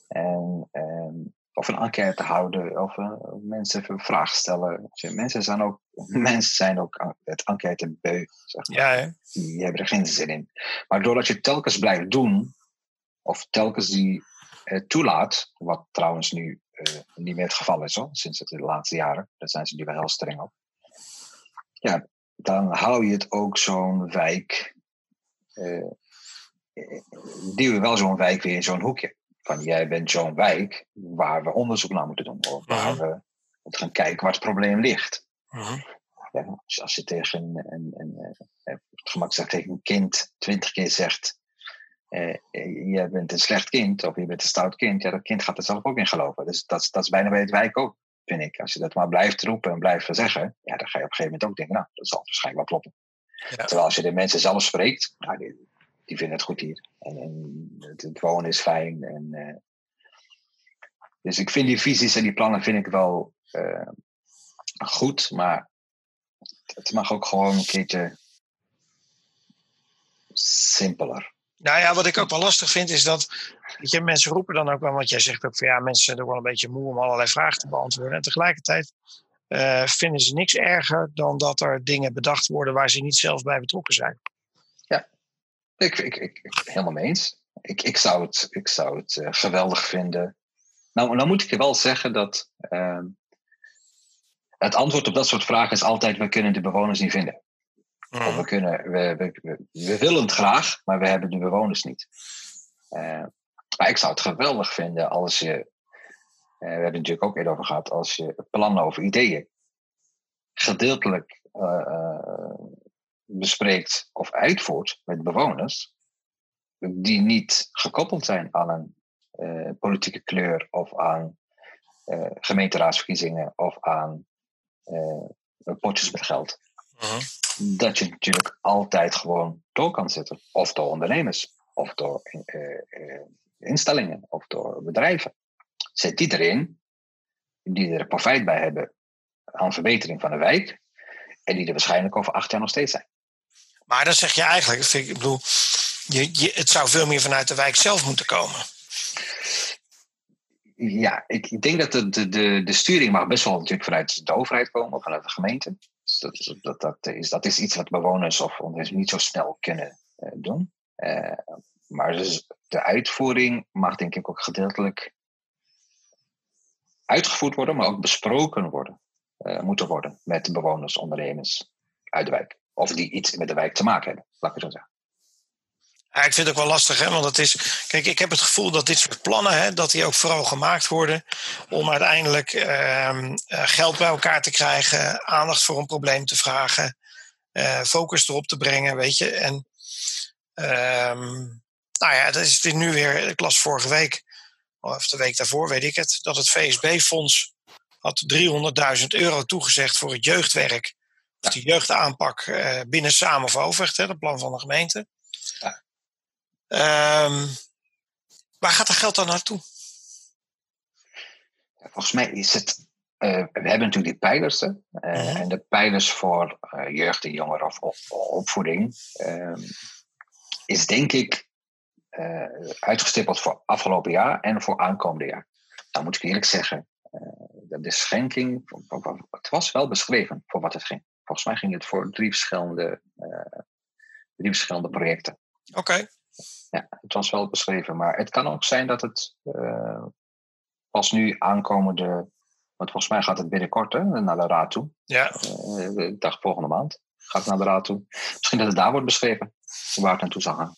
En, en of een enquête houden, of eh, mensen even vragen stellen. Mensen zijn ook, (laughs) mensen zijn ook het enquête beu. Zeg maar Ja, hè? die hebben er geen zin in. Maar doordat je telkens blijft doen, of telkens die toelaat, wat trouwens nu niet meer het geval is hoor, sinds het de laatste jaren, daar zijn ze nu wel heel streng op. Ja, dan hou je het ook zo'n wijk, eh, eh, duw je wel zo'n wijk weer in zo'n hoekje. Van jij bent zo'n wijk waar we onderzoek naar moeten doen, of waar Mhm. we moeten gaan kijken waar het probleem ligt. Mhm. Ja, als, als je tegen een, een, een, eh, het gemak zegt tegen een kind twintig keer zegt: eh, eh, Jij bent een slecht kind of je bent een stout kind, ja, dat kind gaat er zelf ook in geloven. Dus dat, is- dat is bijna bij het wijk ook, vind ik. Als je dat maar blijft roepen en blijft zeggen, ja, dan ga je op een gegeven moment ook denken: Nou, dat zal waarschijnlijk wel kloppen. Ja. Terwijl als je de mensen zelf spreekt, nou, die, die vinden het goed hier. En, en het, het wonen is fijn. En, eh, dus ik vind die visies en die plannen vind ik wel goed, maar het mag ook gewoon een keertje simpeler. Nou ja, wat ik ook wel lastig vind is dat je, mensen roepen dan ook wel, want jij zegt ook van ja, mensen zijn ook wel een beetje moe om allerlei vragen te beantwoorden. En tegelijkertijd eh, vinden ze niks erger dan dat er dingen bedacht worden waar ze niet zelf bij betrokken zijn. Ik, ik, ik, ik helemaal mee eens. Ik, ik zou het, ik zou het eh, geweldig vinden. Nou, nou moet ik je wel zeggen dat ehm, het antwoord op dat soort vragen is altijd: we kunnen de bewoners niet vinden. Of we, kunnen, we, we, we, we willen het graag, maar we hebben de bewoners niet. Eh, maar ik zou het geweldig vinden als je, eh, we hebben het natuurlijk ook eerder over gehad, als je plannen of ideeën gedeeltelijk eh, bespreekt of uitvoert met bewoners, die niet gekoppeld zijn aan een politieke kleur of aan gemeenteraadsverkiezingen of aan potjes met geld Mhm. dat je natuurlijk altijd gewoon door kan zetten. Of door ondernemers, of door eh, eh, instellingen, of door bedrijven. Zet die erin, die er profijt bij hebben aan verbetering van de wijk, en die er waarschijnlijk over acht jaar nog steeds zijn. Maar dan zeg je eigenlijk, ik, ik bedoel, je, je, het zou veel meer vanuit de wijk zelf moeten komen. Ja, ik, ik denk dat de, de, de, de sturing mag best wel natuurlijk vanuit de overheid komen, of vanuit de gemeente. Dat, dat, dat, is, dat is iets wat bewoners of ondernemers niet zo snel kunnen eh, doen. Eh, maar dus de uitvoering mag denk ik ook gedeeltelijk uitgevoerd worden, maar ook besproken worden, eh, moeten worden met bewoners, ondernemers uit de wijk. Of die iets met de wijk te maken hebben, laat ik zo zeggen. Ik vind het ook wel lastig, hè? want het is. Kijk, ik heb het gevoel dat dit soort plannen, hè, dat die ook vooral gemaakt worden om uiteindelijk ehm, eh, geld bij elkaar te krijgen, aandacht voor een probleem te vragen, eh, focus erop te brengen, weet je. En ehm, nou ja, dat is dit nu weer. Ik las vorige week, of de week daarvoor, weet ik het, dat het VSB-fonds had 300.000 euro toegezegd voor het jeugdwerk. De jeugdaanpak eh, binnen Samen of hè, dat plan van de gemeente. Ehm, waar gaat dat geld dan naartoe? Volgens mij is het. eh, we hebben natuurlijk die pijlers. Mhm. En de pijlers voor eh, jeugd en jongeren of op- opvoeding. ehm, is denk ik uitgestippeld voor afgelopen jaar en voor aankomende jaar. Nou moet ik eerlijk zeggen. de- schenking. Het was wel beschreven voor wat het ging. Volgens mij ging het voor drie verschillende, drie verschillende projecten. Oké. Ja, het was wel beschreven. Maar het kan ook zijn dat het eh, pas nu aankomende. Want volgens mij gaat het binnenkort hè, naar de raad toe. Ja. Eh, ik dacht volgende maand gaat het naar de raad toe. Misschien dat het daar wordt beschreven waar het naartoe zal gaan.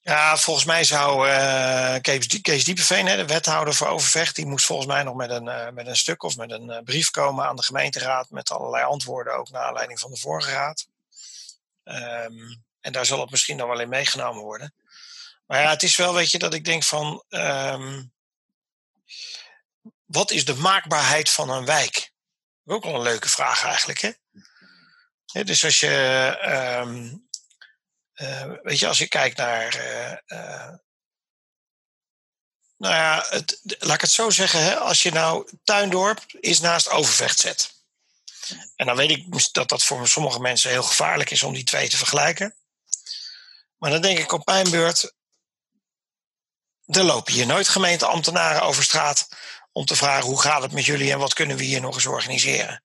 Ja, volgens mij zou eh, Kees, Kees Diepeveen, hè, de wethouder voor Overvecht, die moest volgens mij nog met een, eh, met een stuk of met een eh, brief komen aan de gemeenteraad met allerlei antwoorden, ook naar aanleiding van de vorige raad. Ehm, en daar zal het misschien dan wel in meegenomen worden. Maar ja, het is wel, weet je, dat ik denk van, ehm, wat is de maakbaarheid van een wijk? Ook wel een leuke vraag eigenlijk, hè? Dus als je, ehm, eh, weet je, als je kijkt naar, eh, eh, nou ja, het, laat ik het zo zeggen, hè, als je nou Tuindorp is naast Overvecht zet. En dan weet ik dat dat voor sommige mensen heel gevaarlijk is om die twee te vergelijken. Maar dan denk ik op mijn beurt, er lopen hier nooit gemeenteambtenaren over straat om te vragen hoe gaat het met jullie en wat kunnen we hier nog eens organiseren.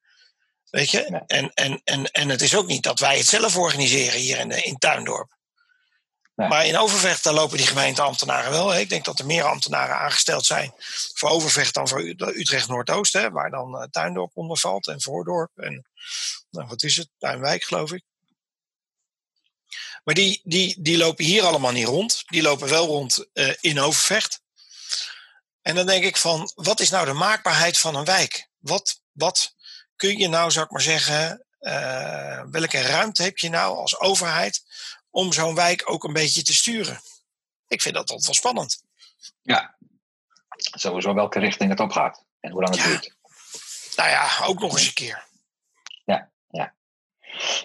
Weet je? Nee. En, en, en, en het is ook niet dat wij het zelf organiseren hier in, in Tuindorp. Nee. Maar in Overvecht daar lopen die gemeenteambtenaren wel. hè. Ik denk dat er meer ambtenaren aangesteld zijn voor Overvecht dan voor U- Utrecht Noordoost, hè, waar dan eh, Tuindorp onder valt en Voordorp en nou, wat is het, Tuinwijk geloof ik. Maar die, die, die lopen hier allemaal niet rond. Die lopen wel rond eh, in Overvecht. En dan denk ik van, wat is nou de maakbaarheid van een wijk? Wat, wat kun je nou, zou ik maar zeggen, eh, welke ruimte heb je nou als overheid om zo'n wijk ook een beetje te sturen? Ik vind dat altijd wel spannend. Ja. Sowieso welke richting het op gaat. En hoe lang het Ja. duurt. Nou ja, ook nog eens een keer.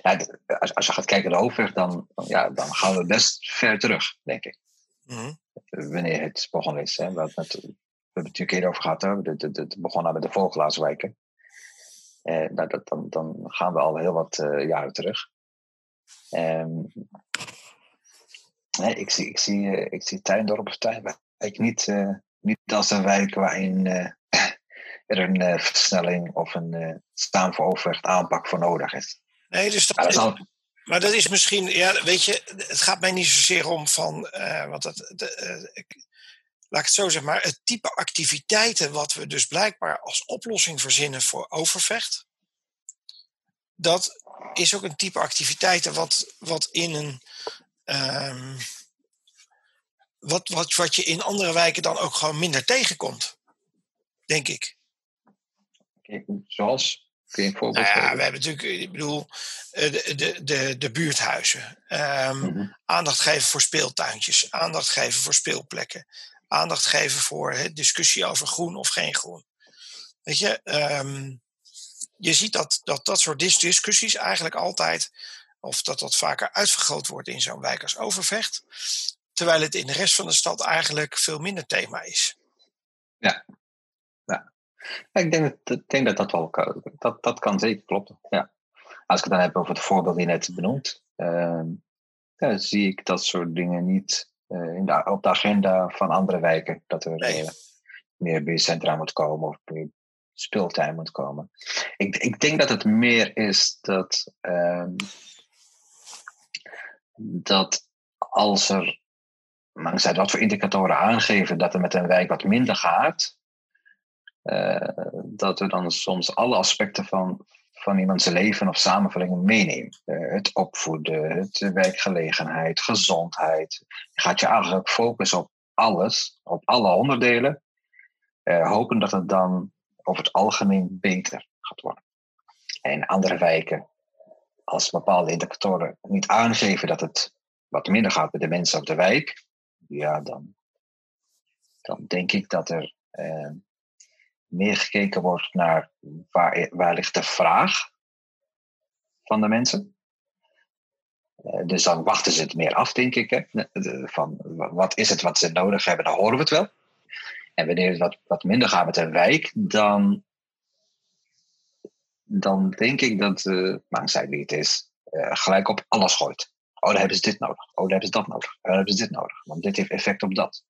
Ja, als, als je gaat kijken naar de hoofdweg, dan, ja, dan gaan we best ver terug, denk ik. Mhm. Wanneer het begonnen is. Hè. We, hebben het, we hebben het natuurlijk een keer over gehad. Hè. Het, begon met de Vogelaarswijken. Eh, nou, dat, dan, dan gaan we al heel wat eh, jaren terug. Ehm, nee, ik zie, ik zie, eh, ik zie Tuindorp of Tuinwijk niet, eh, niet als een wijk waarin (clears throat) er een versnelling of een staan voor overweg aanpak voor nodig is. Nee, dus dat, Maar dat is al- Maar dat is misschien, ja, weet je, het gaat mij niet zozeer om van, eh, want dat, de, eh, ik, laat ik het zo zeggen, maar het type activiteiten wat we dus blijkbaar als oplossing verzinnen voor overvecht, dat is ook een type activiteiten wat, wat in een, ehm, wat, wat, wat je in andere wijken dan ook gewoon minder tegenkomt, denk ik. Zoals? Kun je een voorbeeld Nou ja, geven? we hebben natuurlijk, ik bedoel, eh, de, de, de, de buurthuizen. Ehm, Mhm. aandacht geven voor speeltuintjes, aandacht geven voor speelplekken, aandacht geven voor hè, discussie over groen of geen groen. Weet je, ehm, je ziet dat, dat dat soort dis- discussies eigenlijk altijd, of dat dat vaker uitvergroot wordt in zo'n wijk als Overvecht, terwijl het in de rest van de stad eigenlijk veel minder thema is. Ja, ik denk dat, ik denk dat dat wel kan. Dat, dat kan zeker kloppen. Ja. Als ik het dan heb over het voorbeeld die net benoemd, ehm, ja, zie ik dat soort dingen niet eh, in de, op de agenda van andere wijken. Dat er Nee. eh, meer buurtcentra moet komen of meer speeltuin moet komen. Ik, ik denk dat het meer is dat, ehm, dat als er, dankzij wat voor indicatoren aangeven dat er met een wijk wat minder gaat, dat we dan soms alle aspecten van, van iemands leven of samenvulling meenemen. Eh, het opvoeden, het werkgelegenheid, gezondheid. Je gaat je eigenlijk focussen op alles, op alle onderdelen, eh, hopen dat het dan over het algemeen beter gaat worden. En andere wijken, als bepaalde indicatoren niet aangeven dat het wat minder gaat met de mensen op de wijk, ja, dan, dan denk ik dat er eh, meer gekeken wordt naar waar, waar ligt de vraag van de mensen. Eh, dus dan wachten ze het meer af, denk ik. Hè? Van wa- wat is het wat ze nodig hebben, dan horen we het wel. En wanneer het wat, wat minder gaat met een wijk, dan, dan denk ik dat, uh, wie het is, eh, gelijk op alles gooit. Oh, dan hebben ze dit nodig. Oh, dan hebben ze dat nodig. Oh, dan hebben ze dit nodig. Want dit heeft effect op dat.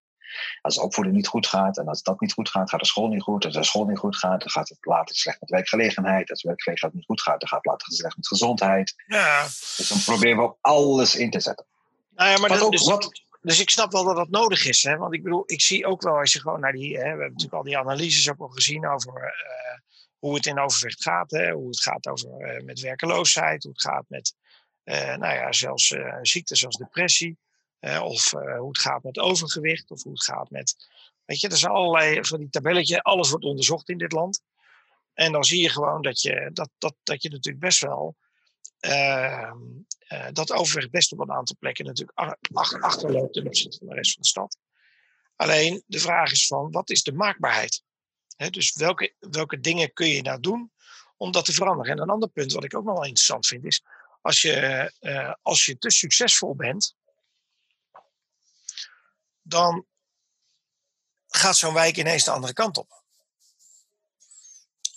Als de opvoeding niet goed gaat en als dat niet goed gaat, gaat de school niet goed. Als de school niet goed gaat, dan gaat het later slecht met werkgelegenheid. Als de werkgelegenheid niet goed gaat, dan gaat het later slecht met gezondheid. Ja, Dus dan proberen we op alles in te zetten. nou ja maar dat, ook- dus, wat- dus ik snap wel dat dat nodig is. Hè? Want ik bedoel, ik zie ook wel als je gewoon naar die. Hè, we hebben natuurlijk al die analyses ook al gezien over eh, hoe het in overvecht gaat. Hè? Hoe het gaat over eh, met werkeloosheid, hoe het gaat met. eh, nou ja, zelfs ziektes als depressie. Of eh, hoe het gaat met overgewicht, of hoe het gaat met. Weet je, er zijn allerlei van die tabelletjes. Alles wordt onderzocht in dit land. En dan zie je gewoon dat je, dat, dat, dat je natuurlijk best wel. ehm, eh, dat overgewicht best op een aantal plekken natuurlijk ach- ach- achterloopt ten opzichte van de rest van de stad. Alleen de vraag is van wat is de maakbaarheid? Dus welke, welke dingen kun je nou doen om dat te veranderen? En een ander punt wat ik ook nog wel interessant vind is, als je, eh, als je te succesvol bent, dan gaat zo'n wijk ineens de andere kant op.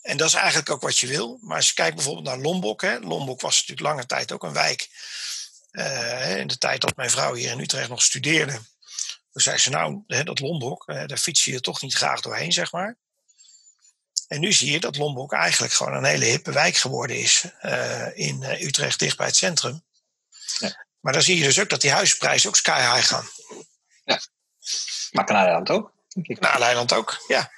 En dat is eigenlijk ook wat je wil. Maar als je kijkt bijvoorbeeld naar Lombok. Hè, Lombok was natuurlijk lange tijd ook een wijk. eh, in de tijd dat mijn vrouw hier in Utrecht nog studeerde. Toen zei ze, nou, hè, dat Lombok, eh, daar fiets je toch niet graag doorheen, zeg maar. En nu zie je dat Lombok eigenlijk gewoon een hele hippe wijk geworden is. eh, in Utrecht, dicht bij het centrum. Ja. Maar dan zie je dus ook dat die huisprijzen ook sky high gaan. Maar Kanaleiland ook. denk ik. Naar Leiland ook, ja.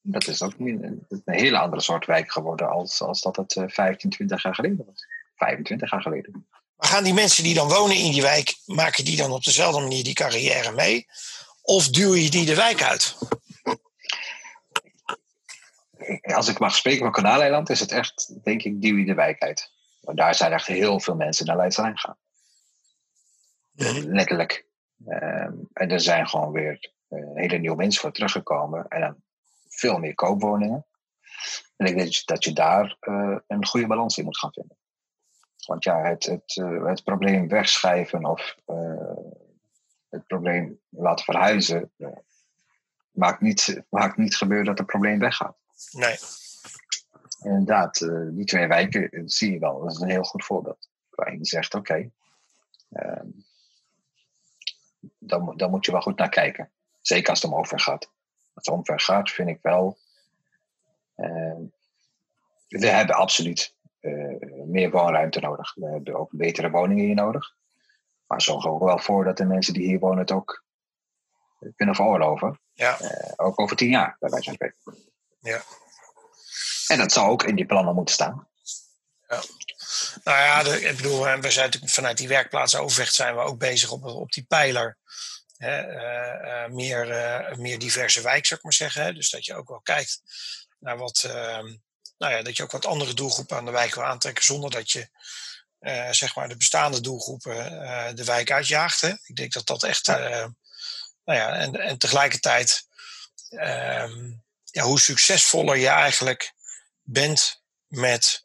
Dat is ook een, een hele andere soort wijk geworden als, als dat het eh, 15, 20 jaar geleden was. 25 jaar geleden. Maar gaan die mensen die dan wonen in die wijk, maken die dan op dezelfde manier die carrière mee? Of duw je die de wijk uit? Als ik mag spreken van Kanaleiland, is het echt, denk ik, duw je de wijk uit. Want daar zijn echt heel veel mensen naar Leidslijn gaan. Letterlijk. Ehm, en er zijn gewoon weer eh, hele nieuwe mensen voor teruggekomen. En dan veel meer koopwoningen. En ik denk dat je daar eh, een goede balans in moet gaan vinden. Want ja, het, het, eh, het probleem wegschrijven of het probleem laten verhuizen, maakt, niet, maakt niet gebeuren dat het probleem weggaat. Nee. Inderdaad, die twee wijken zie je wel. Dat is een heel goed voorbeeld. Waarin je zegt, oké, ehm, dan, moet- dan moet je wel goed naar kijken. Zeker als het om omver gaat. Als het omver gaat, vind ik wel... ehm, we hebben absoluut eh, meer woonruimte nodig. We hebben ook betere woningen hier nodig. Maar zorg er ook wel voor dat de mensen die hier wonen het ook kunnen veroorloven. Ja. Eh, ook over tien jaar, bij wijze van spreken. Ja. En dat zou ook in die plannen moeten staan. Nou ja, de, ik bedoel, we zijn natuurlijk vanuit die werkplaats Overvecht zijn we ook bezig op, op die pijler. Hè, eh, eh, meer, eh, meer diverse wijk, zou ik maar zeggen. Hè? Dus dat je ook wel kijkt naar wat, ehm, nou ja, dat je ook wat andere doelgroepen aan de wijk wil aantrekken, zonder dat je zeg maar de bestaande doelgroepen de wijk uitjaagt. Hè? Ik denk dat dat echt, nou ja, en, en tegelijkertijd, ehm, ja, hoe succesvoller je eigenlijk bent met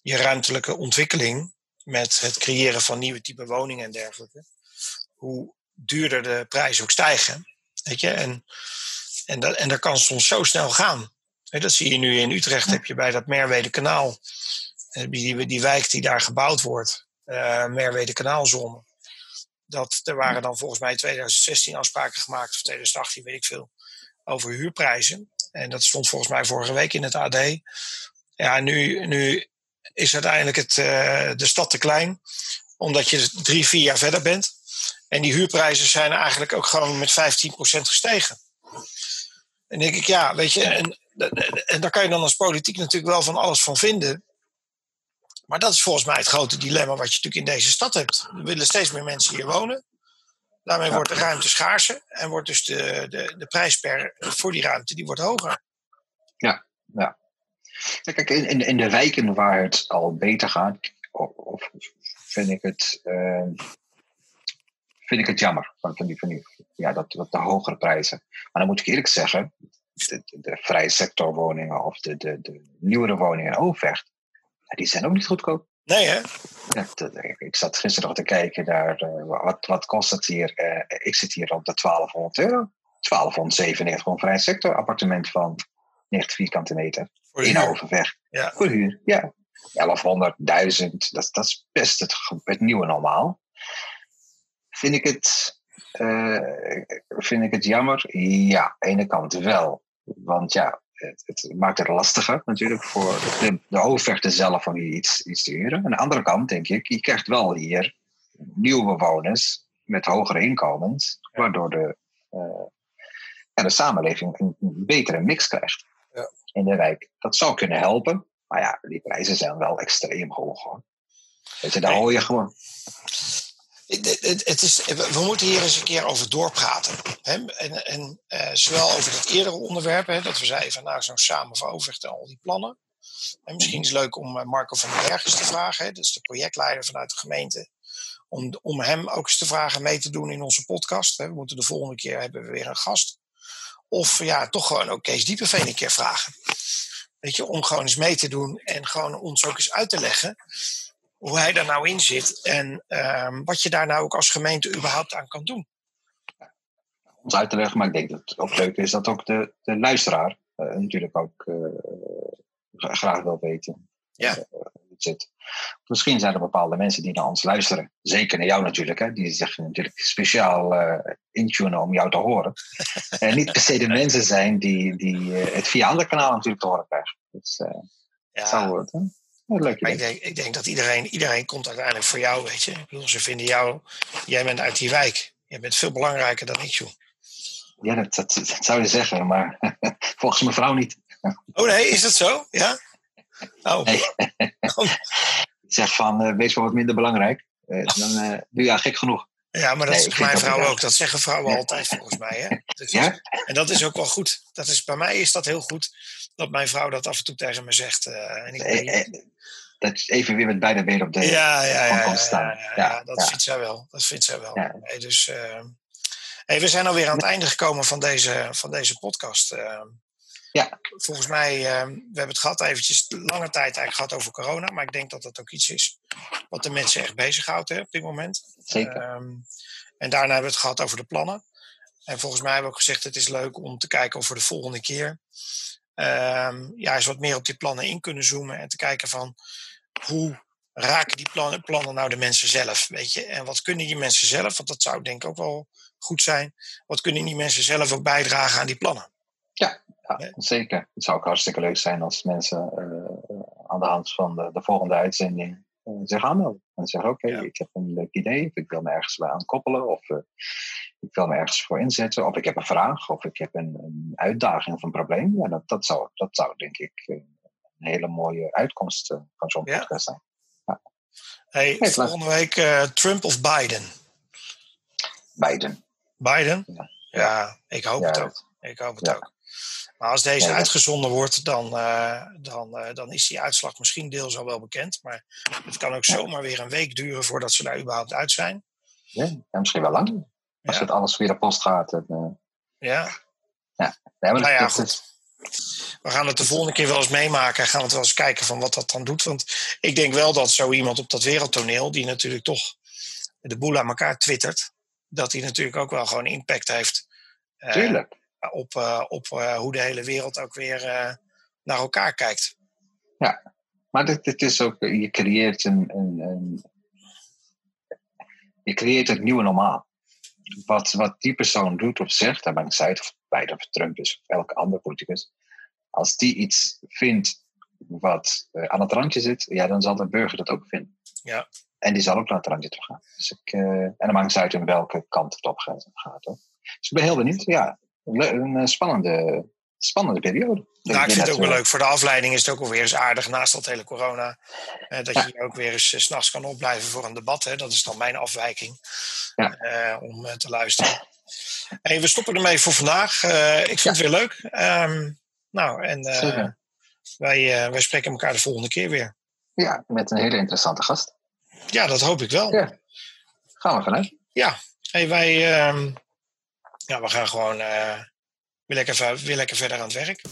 je ruimtelijke ontwikkeling met het creëren van nieuwe type woningen en dergelijke, hoe duurder de prijzen ook stijgen. Weet je? En, en, dat, en dat kan soms zo snel gaan. Dat zie je nu in Utrecht, heb je bij dat Merwede kanaal, eh, die, die wijk die daar gebouwd wordt, eh Merwede kanaalzone. Dat, er waren dan volgens mij in 2016 afspraken gemaakt, of 2018, weet ik veel, over huurprijzen. En dat stond volgens mij vorige week in het AD. Ja, nu, nu is uiteindelijk het, eh, de stad te klein, omdat je drie, vier jaar verder bent. En die huurprijzen zijn eigenlijk ook gewoon met 15% gestegen. En denk ik, ja, weet je, en, en daar kan je dan als politiek natuurlijk wel van alles van vinden. Maar dat is volgens mij het grote dilemma wat je natuurlijk in deze stad hebt. Er willen steeds meer mensen hier wonen. Daarmee Ja. wordt de ruimte schaarser en wordt dus de, de, de prijs per, voor die ruimte die wordt hoger. Ja, Kijk, in, in, in de wijken waar het al beter gaat, of, of vind ik het, eh, vind ik het jammer. Van, van die, van die, ja, dat, dat de hogere prijzen. Maar dan moet ik eerlijk zeggen, de, de, de vrije sectorwoningen of de, de, de nieuwere woningen in Overvecht, ja, die zijn ook niet goedkoop. Nee, hè? Ja, ik zat gisteren nog te kijken naar eh, wat, wat kost het hier. Eh, ik zit hier op de 1200 euro. 1297 voor een vrije sector appartement van 90 vierkante meter Voor in. Overvecht. Ja. Voor huur, ja. 1100, 1000, dat, dat is best het, het nieuwe normaal. Vind ik het, eh, vind ik het jammer? Ja, aan de ene kant wel. Want ja, het, het maakt het lastiger natuurlijk voor de, de zelf om hier iets, iets te huren. Aan de andere kant denk ik, je krijgt wel hier nieuwe bewoners met hogere inkomens, waardoor de, eh, de samenleving een betere mix krijgt Ja. in de wijk. Dat zou kunnen helpen, maar ja, die prijzen zijn wel extreem hoog hoor. Weet je, daar Nee. hoor je gewoon. Het, is, we moeten hier eens een keer over doorpraten. Hè? En, en eh, zowel over het eerdere onderwerp, hè, dat we zeiden van nou, zo'n samen overvecht en al die plannen. En misschien is het leuk om eh, Marco van den Berg eens te vragen. Hè? Dat is de projectleider vanuit de gemeente. Om, om hem ook eens te vragen mee te doen in onze podcast. Hè? We moeten de volgende keer hebben we weer een gast. Of ja, toch gewoon ook Kees Diepeveen een keer vragen. Weet je, om gewoon eens mee te doen en gewoon ons ook eens uit te leggen hoe hij daar nou in zit en ehm, wat je daar nou ook als gemeente überhaupt aan kan doen. Ons uit te leggen, maar ik denk dat het ook leuk is dat ook de, de luisteraar eh, natuurlijk ook eh, graag wil weten Ja. eh, zit. Misschien zijn er bepaalde mensen die naar ons luisteren. Zeker naar jou natuurlijk. Hè? Die zich natuurlijk speciaal eh intunen om jou te horen. (laughs) en niet per se de mensen zijn die, die eh, het via andere kanalen natuurlijk te horen krijgen. Dus eh Ja, zou het een leuk maar ik denk, ik denk dat iedereen, iedereen komt uiteindelijk voor jou, weet je. Ik bedoel, ze vinden jou, jij bent uit die wijk. Je bent veel belangrijker dan ik, joh. Ja, dat, dat, dat zou je zeggen, maar (laughs) volgens mijn vrouw niet. Oh nee, is dat zo? Ja? Oh, Nee. (laughs) Ik zeg van, eh, wees wel wat minder belangrijk. Eh, dan eh doe je al gek genoeg. ja, maar dat Nee, is mijn vrouw ook. Dat zeggen vrouwen Ja. altijd volgens mij. Hè? Ja? En dat is ook wel goed. Dat is, bij mij is dat heel goed dat mijn vrouw dat af en toe tegen me zegt. eh, en ik Eh, eh, dat even weer met beide benen op de ja, ja, ja, ja, ja, staan. ja, ja, Ja, dat ja. vindt zij wel. Dat vindt zij wel. Ja. Nee, dus, eh, hey, we zijn alweer aan het einde gekomen van deze, van deze podcast. Ja. Volgens mij, eh, we hebben het gehad eventjes lange tijd eigenlijk gehad over corona. Maar ik denk dat dat ook iets is wat de mensen echt bezighoudt hè, op dit moment. Zeker. Ehm, en daarna hebben we het gehad over de plannen. En volgens mij hebben we ook gezegd, het is leuk om te kijken of we de volgende keer ehm, ja, eens wat meer op die plannen in kunnen zoomen. En te kijken van hoe raken die plannen, plannen nou de mensen zelf, weet je? En wat kunnen die mensen zelf, want dat zou denk ik ook wel goed zijn. Wat kunnen die mensen zelf ook bijdragen aan die plannen? Ja, Nee. zeker. Het zou ook hartstikke leuk zijn als mensen eh, aan de hand van de, de volgende uitzending eh, zich aanmelden. En zeggen, oké, Ja. ik heb een leuk idee, of ik wil me ergens bij aan koppelen, of eh, ik wil me ergens voor inzetten, of ik heb een vraag, of ik heb een, een uitdaging of een probleem. Ja, dat, dat, zou, dat zou denk ik eh, een hele mooie uitkomst eh, van zo'n Ja. podcast zijn. Hey, leuk. volgende week eh, Trump of Biden? Biden. Biden? Ja. Ja, ik hoop Ja, het ook. Ik hoop het Ja. ook. Maar als deze Ja, uitgezonden wordt, dan, eh, dan, eh, dan is die uitslag misschien deels al wel bekend. Maar het kan ook Ja. zomaar weer een week duren voordat ze daar überhaupt uit zijn. Ja, ja, misschien wel lang. Als Ja. het alles weer de post gaat. En, eh, Ja, nee, maar nou ja, goed. We gaan het de volgende keer wel eens meemaken. Gaan we het wel eens kijken van wat dat dan doet. Want ik denk wel dat zo iemand op dat wereldtoneel, die natuurlijk toch de boel aan elkaar twittert, dat hij natuurlijk ook wel gewoon impact heeft Tuurlijk. Op, eh, op eh, hoe de hele wereld ook weer eh, naar elkaar kijkt. Maar dit, dit is ook, je creëert een, een, een je creëert het nieuwe normaal. Wat, wat die persoon doet of zegt, daar ben ik Zuid of Biden of Trump is of elke andere politicus, als die iets vindt wat eh, aan het randje zit, ja, dan zal de burger dat ook vinden. Ja. En die zal ook naar het randje toe gaan. Dus ik, eh, en dan maakt het uit in welke kant het op gaat. hoor. Dus ik ben heel benieuwd. Ja, een eh, spannende, spannende periode. Nou, ik vind het ook wel eh, leuk. Voor de afleiding is het ook alweer eens aardig naast dat hele corona. eh, dat je ook weer eens 's s'nachts kan opblijven voor een debat. Hè. Dat is dan mijn afwijking Ja. eh, om eh, te luisteren. Hey, we stoppen ermee voor vandaag. Eh, ik vind het weer leuk. Ehm, nou, en eh, wij, eh, wij spreken elkaar de volgende keer weer. Ja, met een hele interessante gast. Ja, dat hoop ik wel. Ja. Gaan we vanuit. Hey, wij ehm, ja, we gaan gewoon eh, weer, lekker, weer lekker verder aan het werk.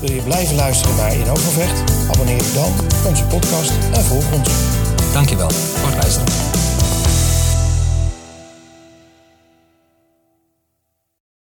Wil je blijven luisteren naar In Overvecht? Abonneer je dan op onze podcast en volg ons. Dankjewel voor het luisteren.